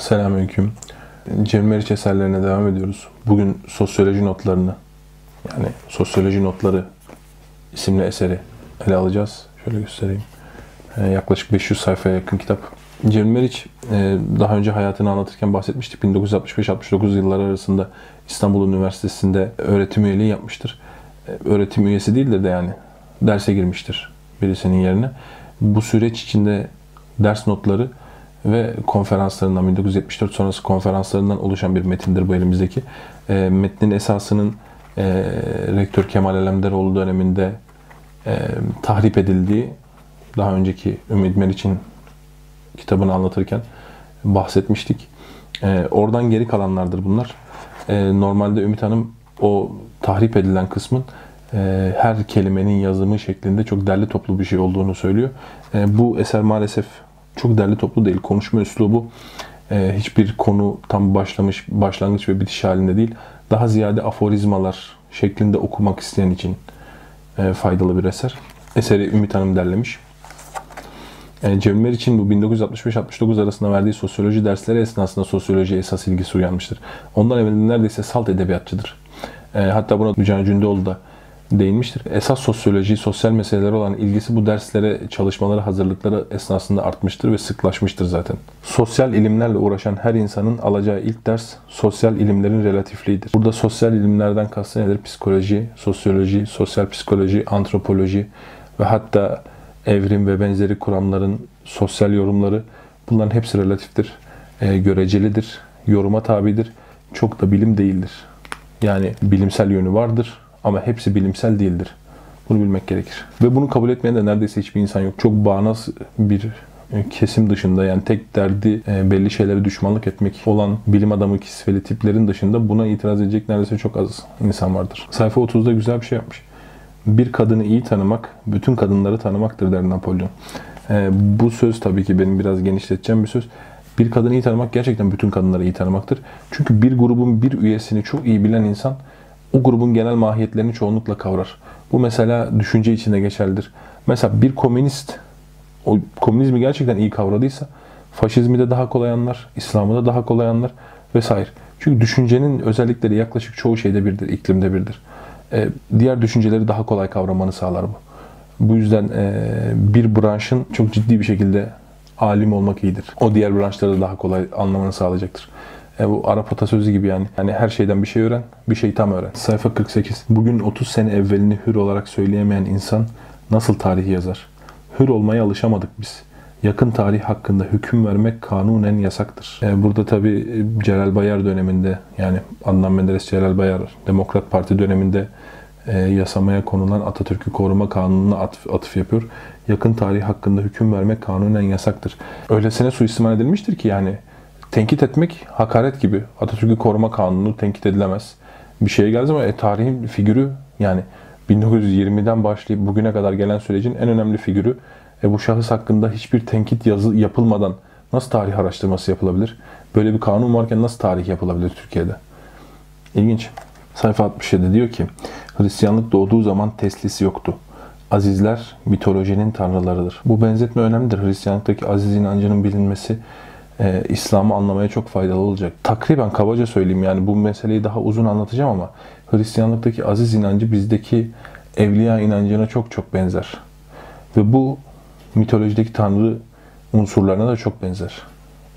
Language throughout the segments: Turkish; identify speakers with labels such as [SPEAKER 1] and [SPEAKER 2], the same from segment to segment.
[SPEAKER 1] Selamünaleyküm. Cem Meriç eserlerine devam ediyoruz. Bugün sosyoloji notlarını, yani sosyoloji notları isimli eseri ele alacağız. Şöyle göstereyim. Ee, yaklaşık 500 sayfaya yakın kitap. Cem Meriç e, daha önce hayatını anlatırken bahsetmiştik. 1965-69 yılları arasında İstanbul Üniversitesi'nde öğretim üyeliği yapmıştır. E, öğretim üyesi değildir de yani derse girmiştir birisinin yerine. Bu süreç içinde ders notları ve konferanslarından 1974 sonrası konferanslarından oluşan bir metindir bu elimizdeki. E, metnin esasının e, Rektör Kemal Alemdaroğlu döneminde e, tahrip edildiği daha önceki Ümit Meriç'in kitabını anlatırken bahsetmiştik. E, oradan geri kalanlardır bunlar. E, normalde Ümit Hanım o tahrip edilen kısmın e, her kelimenin yazımı şeklinde çok derli toplu bir şey olduğunu söylüyor. E, bu eser maalesef çok derli toplu değil. Konuşma üslubu e, hiçbir konu tam başlamış, başlangıç ve bitiş halinde değil. Daha ziyade aforizmalar şeklinde okumak isteyen için e, faydalı bir eser. Eseri Ümit Hanım derlemiş. E, Cemil için bu 1965-69 arasında verdiği sosyoloji dersleri esnasında sosyoloji esas ilgisi uyanmıştır. Ondan evvel neredeyse salt edebiyatçıdır. E, hatta buna Mücan Cündoğlu da değinmiştir. Esas sosyoloji, sosyal meseleler olan ilgisi bu derslere, çalışmaları, hazırlıkları esnasında artmıştır ve sıklaşmıştır zaten. Sosyal ilimlerle uğraşan her insanın alacağı ilk ders sosyal ilimlerin relatifliğidir. Burada sosyal ilimlerden kastı nedir? Psikoloji, sosyoloji, sosyal psikoloji, antropoloji ve hatta evrim ve benzeri kuramların sosyal yorumları bunların hepsi relatiftir, e, görecelidir, yoruma tabidir. Çok da bilim değildir. Yani bilimsel yönü vardır ama hepsi bilimsel değildir. Bunu bilmek gerekir. Ve bunu kabul etmeyen de neredeyse hiçbir insan yok. Çok bağnaz bir e, kesim dışında yani tek derdi e, belli şeylere düşmanlık etmek olan bilim adamı kisveli tiplerin dışında buna itiraz edecek neredeyse çok az insan vardır. Sayfa 30'da güzel bir şey yapmış. Bir kadını iyi tanımak, bütün kadınları tanımaktır der Napolyon. E, bu söz tabii ki benim biraz genişleteceğim bir söz. Bir kadını iyi tanımak gerçekten bütün kadınları iyi tanımaktır. Çünkü bir grubun bir üyesini çok iyi bilen insan o grubun genel mahiyetlerini çoğunlukla kavrar. Bu mesela düşünce içinde geçerlidir. Mesela bir komünist o komünizmi gerçekten iyi kavradıysa faşizmi de daha kolay anlar, İslam'ı da daha kolay anlar vesaire. Çünkü düşüncenin özellikleri yaklaşık çoğu şeyde birdir, iklimde birdir. Ee, diğer düşünceleri daha kolay kavramanı sağlar bu. Bu yüzden e, bir branşın çok ciddi bir şekilde alim olmak iyidir. O diğer branşları da daha kolay anlamanı sağlayacaktır. E bu Arap atasözü gibi yani. Yani her şeyden bir şey öğren, bir şey tam öğren. Sayfa 48. Bugün 30 sene evvelini hür olarak söyleyemeyen insan nasıl tarih yazar? Hür olmaya alışamadık biz. Yakın tarih hakkında hüküm vermek kanunen yasaktır. E burada tabi Celal Bayar döneminde yani Adnan Menderes Celal Bayar Demokrat Parti döneminde e, yasamaya konulan Atatürk'ü koruma kanununa atıf, atıf yapıyor. Yakın tarih hakkında hüküm vermek kanunen yasaktır. Öylesine suistimal edilmiştir ki yani tenkit etmek hakaret gibi. Atatürk'ü koruma kanunu tenkit edilemez. Bir şeye geldi ama e, tarihin figürü yani 1920'den başlayıp bugüne kadar gelen sürecin en önemli figürü. E, bu şahıs hakkında hiçbir tenkit yazı yapılmadan nasıl tarih araştırması yapılabilir? Böyle bir kanun varken nasıl tarih yapılabilir Türkiye'de? İlginç. Sayfa 67 diyor ki Hristiyanlık doğduğu zaman teslisi yoktu. Azizler mitolojinin tanrılarıdır. Bu benzetme önemlidir. Hristiyanlıktaki aziz inancının bilinmesi e, İslam'ı anlamaya çok faydalı olacak. Takriben kabaca söyleyeyim yani bu meseleyi daha uzun anlatacağım ama Hristiyanlıktaki aziz inancı bizdeki evliya inancına çok çok benzer. Ve bu mitolojideki tanrı unsurlarına da çok benzer.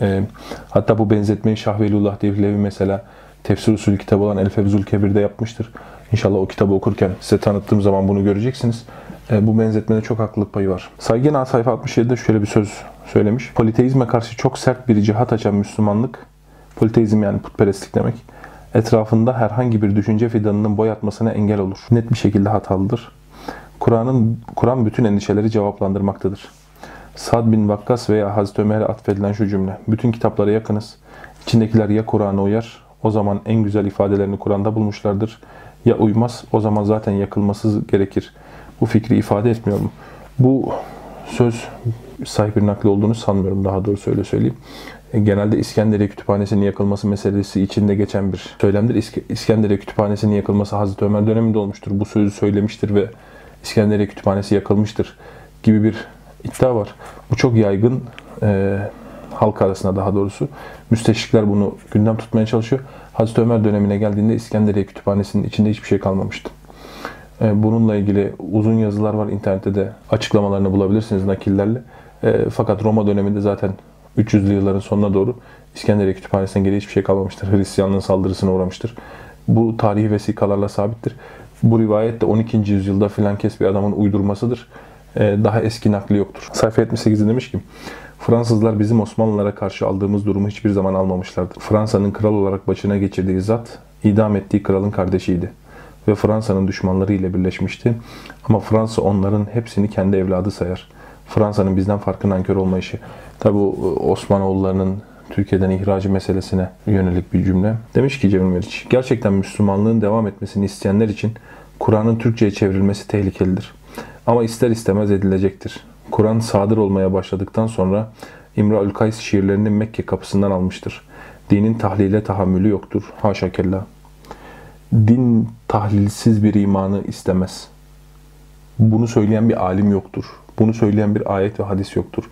[SPEAKER 1] E, hatta bu benzetmeyi Şah Velullah Devlevi mesela tefsir usulü kitabı olan El Fevzul Kebir'de yapmıştır. İnşallah o kitabı okurken size tanıttığım zaman bunu göreceksiniz. E, bu benzetmede çok haklılık payı var. Saygın A sayfa 67'de şöyle bir söz söylemiş. Politeizme karşı çok sert bir cihat açan Müslümanlık, politeizm yani putperestlik demek, etrafında herhangi bir düşünce fidanının boy atmasına engel olur. Net bir şekilde hatalıdır. Kur'an'ın Kur'an bütün endişeleri cevaplandırmaktadır. Sad bin Vakkas veya Hazreti Ömer'e atfedilen şu cümle. Bütün kitaplara yakınız. İçindekiler ya Kur'an'a uyar, o zaman en güzel ifadelerini Kur'an'da bulmuşlardır. Ya uymaz, o zaman zaten yakılması gerekir. Bu fikri ifade etmiyor mu? Bu söz sahip bir nakli olduğunu sanmıyorum daha doğrusu öyle söyleyeyim. E, genelde İskenderiye Kütüphanesi'nin yakılması meselesi içinde geçen bir söylemdir. İskenderiye Kütüphanesi'nin yakılması Hazreti Ömer döneminde olmuştur. Bu sözü söylemiştir ve İskenderiye Kütüphanesi yakılmıştır gibi bir iddia var. Bu çok yaygın. E, halk arasında daha doğrusu. Müsteşrikler bunu gündem tutmaya çalışıyor. Hazreti Ömer dönemine geldiğinde İskenderiye Kütüphanesi'nin içinde hiçbir şey kalmamıştı. E, bununla ilgili uzun yazılar var internette de açıklamalarını bulabilirsiniz nakillerle. E, fakat Roma döneminde zaten 300'lü yılların sonuna doğru İskenderiye Kütüphanesi'nden geri hiçbir şey kalmamıştır. Hristiyanlığın saldırısına uğramıştır. Bu tarihi vesikalarla sabittir. Bu rivayet de 12. yüzyılda filan kes bir adamın uydurmasıdır. Ee, daha eski nakli yoktur. Sayfa 78'de demiş ki Fransızlar bizim Osmanlılara karşı aldığımız durumu hiçbir zaman almamışlardır. Fransa'nın kral olarak başına geçirdiği zat idam ettiği kralın kardeşiydi ve Fransa'nın düşmanları ile birleşmişti. Ama Fransa onların hepsini kendi evladı sayar. Fransa'nın bizden farkı nankör olmayışı. Tabi Osmanoğullarının Türkiye'den ihracı meselesine yönelik bir cümle. Demiş ki Cemil Meriç, gerçekten Müslümanlığın devam etmesini isteyenler için Kur'an'ın Türkçe'ye çevrilmesi tehlikelidir. Ama ister istemez edilecektir. Kur'an sadır olmaya başladıktan sonra İmra Kays şiirlerini Mekke kapısından almıştır. Dinin tahlile tahammülü yoktur. Haşa kella. Din tahlilsiz bir imanı istemez. Bunu söyleyen bir alim yoktur. Bunu söyleyen bir ayet ve hadis yoktur.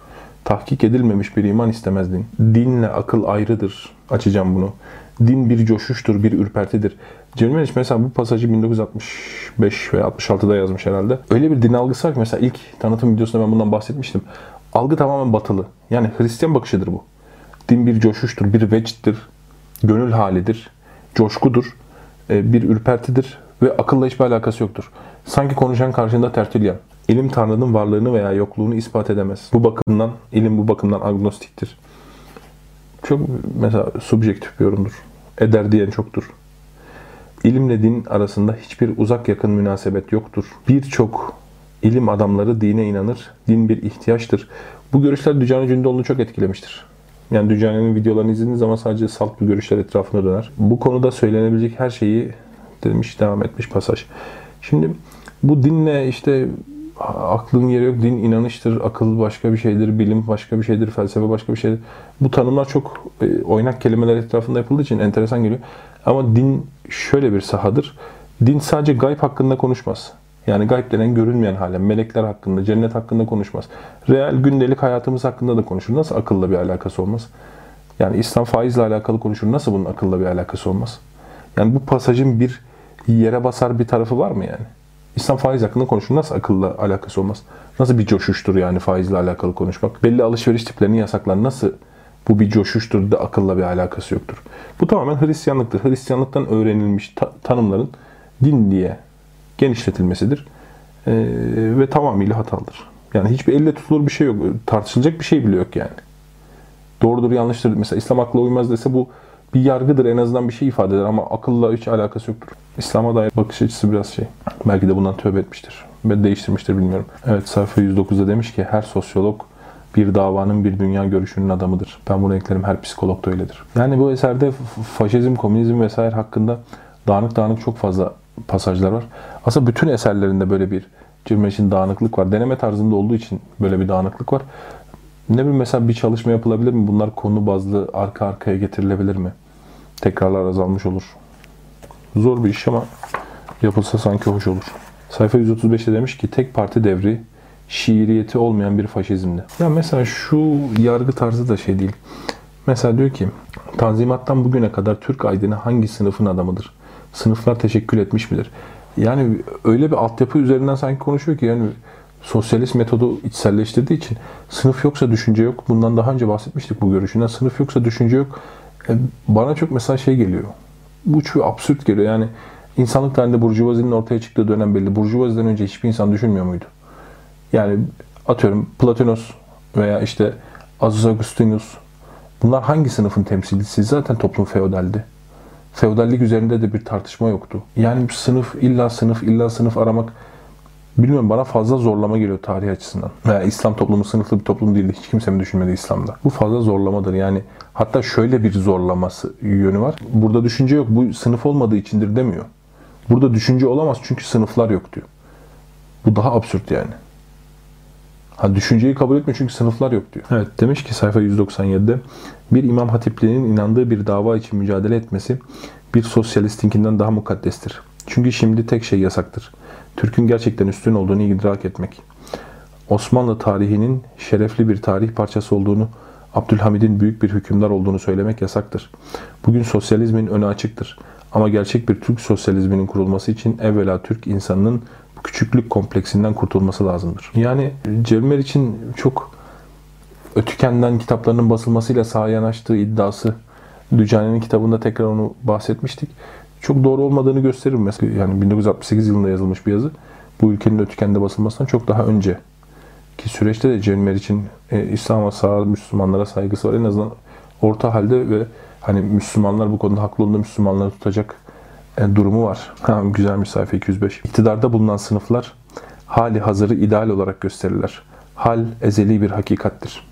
[SPEAKER 1] Tahkik edilmemiş bir iman istemez din. Dinle akıl ayrıdır. Açacağım bunu. Din bir coşuştur, bir ürpertidir. Cemil Meriç mesela bu pasajı 1965 veya 66'da yazmış herhalde. Öyle bir din algısı var ki mesela ilk tanıtım videosunda ben bundan bahsetmiştim. Algı tamamen batılı. Yani Hristiyan bakışıdır bu. Din bir coşuştur, bir vecddir, gönül halidir, coşkudur, bir ürpertidir ve akılla hiçbir alakası yoktur. Sanki konuşan karşında tertülyen. İlim Tanrı'nın varlığını veya yokluğunu ispat edemez. Bu bakımdan, ilim bu bakımdan agnostiktir. Çok mesela subjektif bir yorumdur. Eder diyen çoktur. İlimle din arasında hiçbir uzak yakın münasebet yoktur. Birçok ilim adamları dine inanır. Din bir ihtiyaçtır. Bu görüşler Dücani Cündoğlu'nu çok etkilemiştir. Yani Dücani'nin videolarını izlediğiniz zaman sadece salt bir görüşler etrafında döner. Bu konuda söylenebilecek her şeyi demiş, devam etmiş pasaj. Şimdi bu dinle işte aklın yeri yok, din inanıştır, akıl başka bir şeydir, bilim başka bir şeydir, felsefe başka bir şeydir. Bu tanımlar çok e, oynak kelimeler etrafında yapıldığı için enteresan geliyor. Ama din şöyle bir sahadır. Din sadece gayb hakkında konuşmaz. Yani gayb denen görünmeyen hale, melekler hakkında, cennet hakkında konuşmaz. Reel gündelik hayatımız hakkında da konuşur. Nasıl akılla bir alakası olmaz? Yani İslam faizle alakalı konuşur. Nasıl bunun akılla bir alakası olmaz? Yani bu pasajın bir yere basar bir tarafı var mı yani? İslam faiz hakkında konuşur. Nasıl akılla alakası olmaz? Nasıl bir coşuştur yani faizle alakalı konuşmak? Belli alışveriş tiplerini yasaklar. Nasıl bu bir coşuştur da akılla bir alakası yoktur? Bu tamamen Hristiyanlıktır. Hristiyanlıktan öğrenilmiş ta- tanımların din diye genişletilmesidir. Ee, ve tamamıyla hatalıdır. Yani hiçbir elle tutulur bir şey yok. Tartışılacak bir şey bile yok yani. Doğrudur yanlıştır. Mesela İslam akla uymaz dese bu bir yargıdır en azından bir şey ifade eder ama akılla hiç alakası yoktur. İslam'a dair bakış açısı biraz şey. Belki de bundan tövbe etmiştir. Ve değiştirmiştir bilmiyorum. Evet sayfa 109'da demiş ki her sosyolog bir davanın bir dünya görüşünün adamıdır. Ben bunu eklerim her psikolog da öyledir. Yani bu eserde faşizm, komünizm vesaire hakkında dağınık dağınık çok fazla pasajlar var. Aslında bütün eserlerinde böyle bir Cirmeş'in dağınıklık var. Deneme tarzında olduğu için böyle bir dağınıklık var. Ne bileyim mesela bir çalışma yapılabilir mi? Bunlar konu bazlı arka arkaya getirilebilir mi? Tekrarlar azalmış olur. Zor bir iş ama yapılsa sanki hoş olur. Sayfa 135'te demiş ki tek parti devri şiiriyeti olmayan bir faşizmdi. Ya mesela şu yargı tarzı da şey değil. Mesela diyor ki Tanzimat'tan bugüne kadar Türk aydını hangi sınıfın adamıdır? Sınıflar teşekkül etmiş midir? Yani öyle bir altyapı üzerinden sanki konuşuyor ki yani sosyalist metodu içselleştirdiği için sınıf yoksa düşünce yok. Bundan daha önce bahsetmiştik bu görüşünden. Sınıf yoksa düşünce yok. E, bana çok mesela şey geliyor. Bu çok absürt geliyor. Yani insanlık tarihinde Burjuvazinin ortaya çıktığı dönem belli. Burjuvaziden önce hiçbir insan düşünmüyor muydu? Yani atıyorum Platonos veya işte Azus Augustinus bunlar hangi sınıfın temsilcisi? Zaten toplum feodaldi. Feodallik üzerinde de bir tartışma yoktu. Yani sınıf illa sınıf illa sınıf aramak bilmiyorum bana fazla zorlama geliyor tarih açısından. Veya İslam toplumu sınıflı bir toplum değildi. Hiç kimse mi düşünmedi İslam'da? Bu fazla zorlamadır. Yani hatta şöyle bir zorlaması yönü var. Burada düşünce yok. Bu sınıf olmadığı içindir demiyor. Burada düşünce olamaz çünkü sınıflar yok diyor. Bu daha absürt yani. Ha, düşünceyi kabul etmiyor çünkü sınıflar yok diyor. Evet demiş ki sayfa 197'de bir imam hatipliğinin inandığı bir dava için mücadele etmesi bir sosyalistinkinden daha mukaddestir. Çünkü şimdi tek şey yasaktır. Türk'ün gerçekten üstün olduğunu idrak etmek. Osmanlı tarihinin şerefli bir tarih parçası olduğunu Abdülhamid'in büyük bir hükümdar olduğunu söylemek yasaktır. Bugün sosyalizmin önü açıktır. Ama gerçek bir Türk sosyalizminin kurulması için evvela Türk insanının küçüklük kompleksinden kurtulması lazımdır. Yani Cevmer için çok Ötüken'den kitaplarının basılmasıyla sağa yanaştığı iddiası Dücane'nin kitabında tekrar onu bahsetmiştik. Çok doğru olmadığını gösterir. Mesela yani 1968 yılında yazılmış bir yazı. Bu ülkenin Ötüken'de basılmasından çok daha önce ki süreçte de Cevmer için e, İslam'a sağ Müslümanlara saygısı var. En azından orta halde ve hani Müslümanlar bu konuda haklı olduğunda Müslümanları tutacak durumu var. Ha, güzelmiş sayfa 205. İktidarda bulunan sınıflar hali hazırı ideal olarak gösterirler. Hal ezeli bir hakikattir.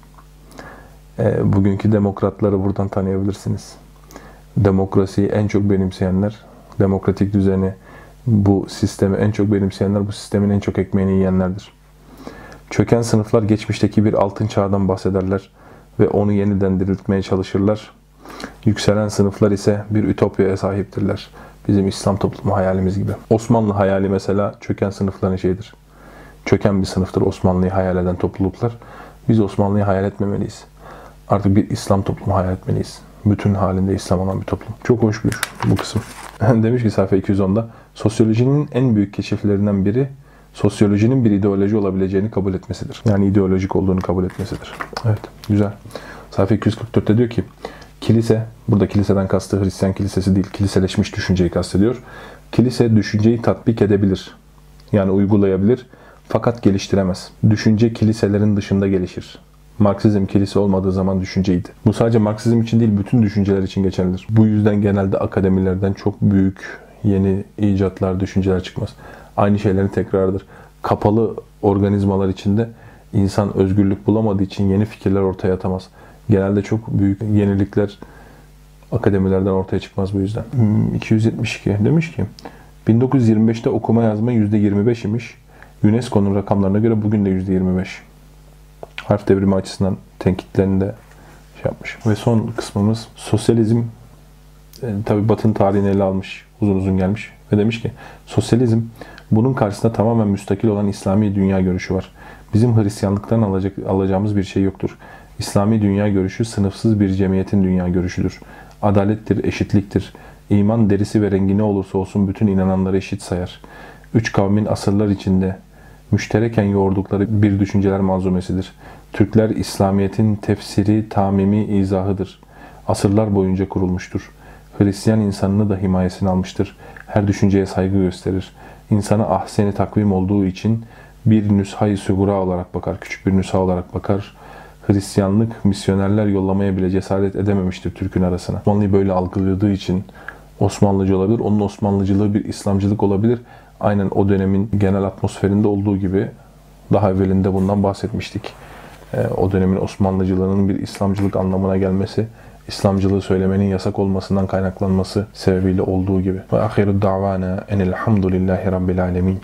[SPEAKER 1] E, bugünkü demokratları buradan tanıyabilirsiniz. Demokrasiyi en çok benimseyenler, demokratik düzeni, bu sistemi en çok benimseyenler, bu sistemin en çok ekmeğini yiyenlerdir. Çöken sınıflar geçmişteki bir altın çağdan bahsederler ve onu yeniden diriltmeye çalışırlar. Yükselen sınıflar ise bir ütopyaya sahiptirler. Bizim İslam toplumu hayalimiz gibi. Osmanlı hayali mesela çöken sınıfların şeyidir. Çöken bir sınıftır Osmanlı'yı hayal eden topluluklar. Biz Osmanlı'yı hayal etmemeliyiz. Artık bir İslam toplumu hayal etmeliyiz. Bütün halinde İslam olan bir toplum. Çok hoşmuş bu kısım. Demiş ki sayfa 210'da sosyolojinin en büyük keşiflerinden biri sosyolojinin bir ideoloji olabileceğini kabul etmesidir. Yani ideolojik olduğunu kabul etmesidir. Evet, güzel. Sayfa 244'te diyor ki kilise, burada kiliseden kastı Hristiyan kilisesi değil, kiliseleşmiş düşünceyi kastediyor. Kilise düşünceyi tatbik edebilir. Yani uygulayabilir fakat geliştiremez. Düşünce kiliselerin dışında gelişir. Marksizm kilise olmadığı zaman düşünceydi. Bu sadece Marksizm için değil, bütün düşünceler için geçerlidir. Bu yüzden genelde akademilerden çok büyük yeni icatlar, düşünceler çıkmaz. Aynı şeylerin tekrarıdır. Kapalı organizmalar içinde insan özgürlük bulamadığı için yeni fikirler ortaya atamaz. Genelde çok büyük yenilikler akademilerden ortaya çıkmaz bu yüzden. 272 hmm, demiş ki 1925'te okuma yazma %25 imiş. UNESCO'nun rakamlarına göre bugün de %25 harf devrimi açısından tenkitlerini de şey yapmış. Ve son kısmımız sosyalizm e, tabi Batın tarihini ele almış, uzun uzun gelmiş ve demiş ki sosyalizm bunun karşısında tamamen müstakil olan İslami dünya görüşü var. Bizim Hristiyanlıktan alacak, alacağımız bir şey yoktur. İslami dünya görüşü sınıfsız bir cemiyetin dünya görüşüdür. Adalettir, eşitliktir. İman derisi ve rengi ne olursa olsun bütün inananları eşit sayar. Üç kavmin asırlar içinde müştereken yoğurdukları bir düşünceler malzumesidir. Türkler İslamiyet'in tefsiri, tamimi izahıdır. Asırlar boyunca kurulmuştur. Hristiyan insanını da himayesine almıştır. Her düşünceye saygı gösterir. İnsana ahseni takvim olduğu için bir nüshayı sugura olarak bakar, küçük bir nüsha olarak bakar. Hristiyanlık misyonerler yollamaya bile cesaret edememiştir Türk'ün arasına. Osmanlı'yı böyle algıladığı için Osmanlıcı olabilir. Onun Osmanlıcılığı bir İslamcılık olabilir. Aynen o dönemin genel atmosferinde olduğu gibi daha evvelinde bundan bahsetmiştik. Ee, o dönemin Osmanlıcılığının bir İslamcılık anlamına gelmesi, İslamcılığı söylemenin yasak olmasından kaynaklanması sebebiyle olduğu gibi. Ve ahiru davana enelhamdülillahi rabbil alemin.